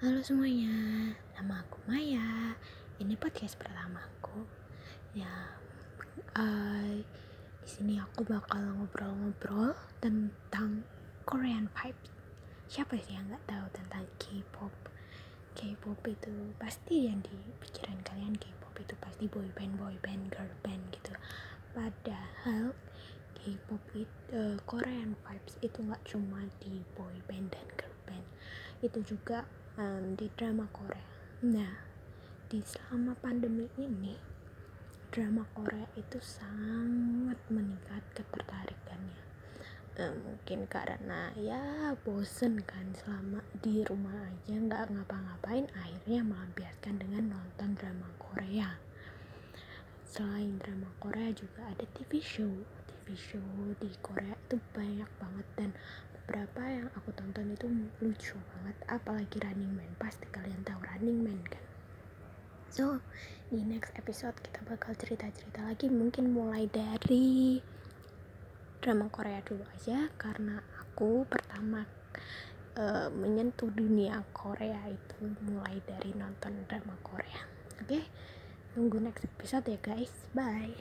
Halo semuanya, nama aku Maya. Ini podcast pertamaku. Ya, uh, di sini aku bakal ngobrol-ngobrol tentang Korean vibes. Siapa sih yang nggak tahu tentang K-pop? K-pop itu pasti yang di pikiran kalian K-pop itu pasti boy band, boy band, girl band gitu. Padahal K-pop itu uh, Korean vibes itu nggak cuma di boy band dan girl band, itu juga um, di drama Korea. Nah, di selama pandemi ini drama Korea itu sangat meningkat ketertarikannya. Uh, mungkin karena ya bosen kan selama di rumah aja nggak ngapa-ngapain akhirnya melampiaskan dengan nonton drama Korea selain drama Korea juga ada TV show Show di Korea itu banyak banget dan beberapa yang aku tonton itu lucu banget apalagi Running Man. Pasti kalian tahu Running Man kan? So di next episode kita bakal cerita-cerita lagi. Mungkin mulai dari drama Korea dulu aja karena aku pertama uh, menyentuh dunia Korea itu mulai dari nonton drama Korea. Oke okay? tunggu next episode ya guys. Bye